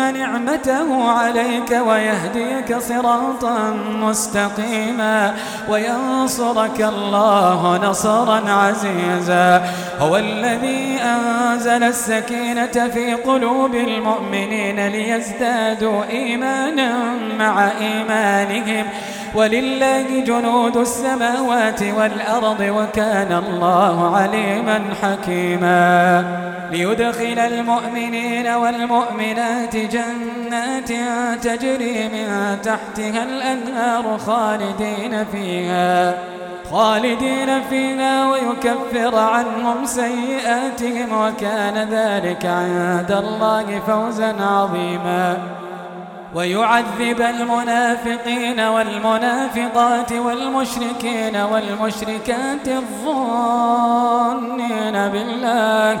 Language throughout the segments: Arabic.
نعمته عليك ويهديك صراطا مستقيما وينصرك الله نصرا عزيزا. هو الذي أنزل السكينة في قلوب المؤمنين ليزدادوا إيمانا مع إيمانهم. ولله جنود السماوات والأرض وكان الله عليما حكيما. ليدخل المؤمنين والمؤمنات جنات تجري من تحتها الأنهار خالدين فيها خالدين فيها ويكفر عنهم سيئاتهم وكان ذلك عند الله فوزا عظيما. ويعذب المنافقين والمنافقات والمشركين والمشركات الظانين بالله.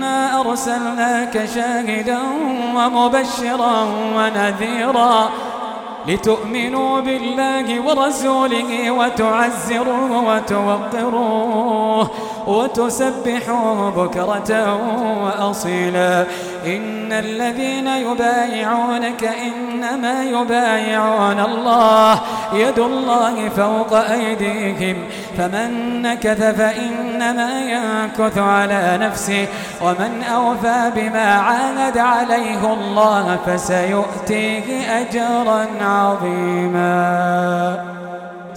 إنا أرسلناك شاهدا ومبشرا ونذيرا لتؤمنوا بالله ورسوله وتعزروه وتوقروه وتسبحوه بكرة وأصيلا. إن الذين يبايعونك إنما يبايعون الله. يد الله فوق أيديهم. فمن نكث فإنما ينكث على نفسه. ومن أوفى بما عاهد عليه الله فسيؤتيه أجرا عظيما.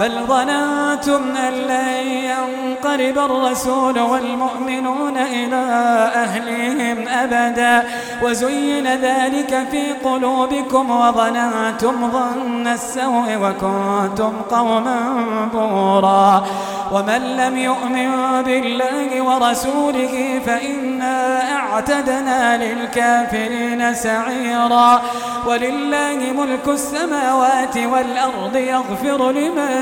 بل ظننتم أن لن ينقلب الرسول والمؤمنون إلى أهلهم أبدا. وزين ذلك في قلوبكم وظننتم ظن السوء وكنتم قوما بورا. ومن لم يؤمن بالله ورسوله فإنا أعتدنا للكافرين سعيرا. ولله ملك السماوات والأرض يغفر لمن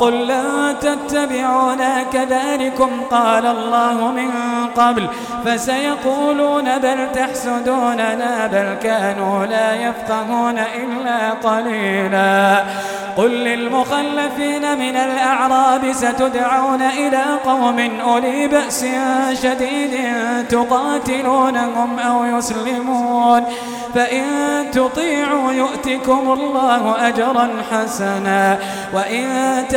قل لا تتبعونا كذلكم قال الله من قبل فسيقولون بل تحسدوننا بل كانوا لا يفقهون إلا قليلا قل للمخلفين من الأعراب ستدعون إلى قوم أولي بأس شديد تقاتلونهم أو يسلمون فإن تطيعوا يؤتكم الله أجرا حسنا وإن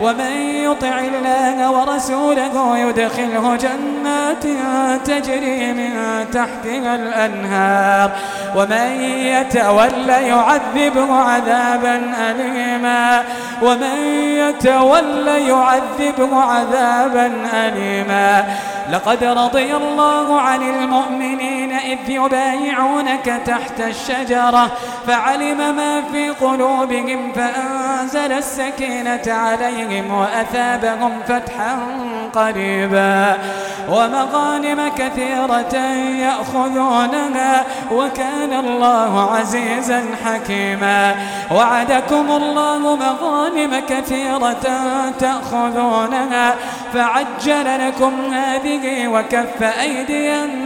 ومن يطع الله ورسوله يدخله جنات تجري من تحتها الأنهار. ومن يتولى يعذبه عذابا أليما. ومن يتولى يعذبه عذابا أليما. لقد رضي الله عن المؤمنين إذ يبايعونك تحت الشجرة فعلم ما في قلوبهم فأنزل السكينة عليهم وأثابهم فتحا قريبا. ومغانم كثيرة يأخذونها وكان الله عزيزا حكيما. وعدكم الله مغانم كثيرة تأخذونها فعجل لكم هذه وكف أيدي الناس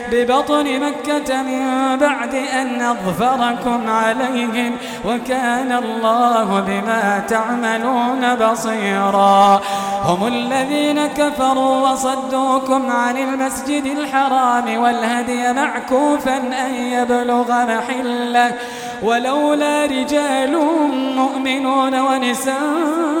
ببطن مكة من بعد أن أظفركم عليهم وكان الله بما تعملون بصيرا. هم الذين كفروا وصدوكم عن المسجد الحرام والهدي معكوفا أن يبلغ محله. ولولا رجال مؤمنون ونساء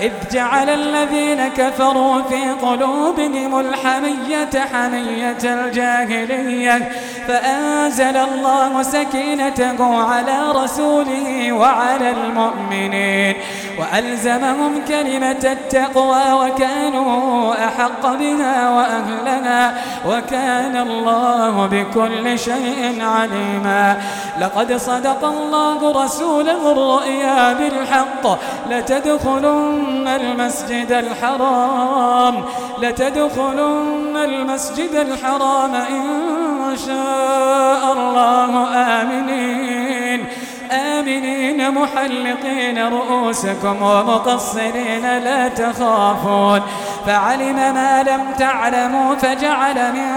إذ جعل الذين كفروا في قلوبهم الحمية حمية الجاهلية فأنزل الله سكينته على رسوله وعلى المؤمنين وألزمهم كلمة التقوى وكانوا أحق بها وأهلها وكان الله بكل شيء عليما لقد صدق الله رسوله الرؤيا بالحق لتدخلن المسجد الحرام لتدخلن المسجد الحرام إن شاء الله آمنين. آمنين محلقين رؤوسكم ومقصرين لا تخافون. فعلم ما لم تعلموا فجعل من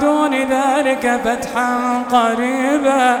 دون ذلك فتحا قريبا.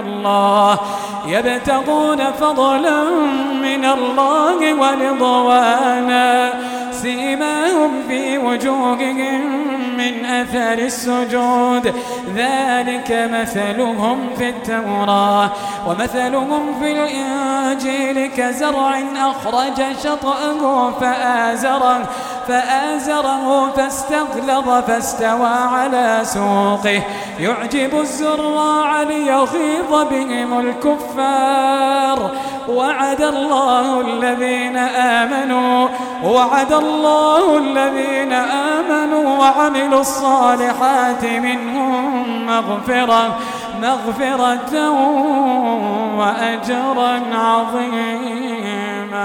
الله. يبتغون فضلا من الله ورضوانا. سيماهم في وجوههم من أثر السجود. ذلك مثلهم في التوراة. ومثلهم في الإنجيل كزرع أخرج شطأه فآزره. فآزره فاستغلظ فاستوى على سوقه. يعجب الزراع ليغيظ بهم الكفار. وعد الله الذين آمنوا وعد الله الذين آمنوا وعملوا الصالحات منهم مغفرة مغفرة وأجرا عظيما.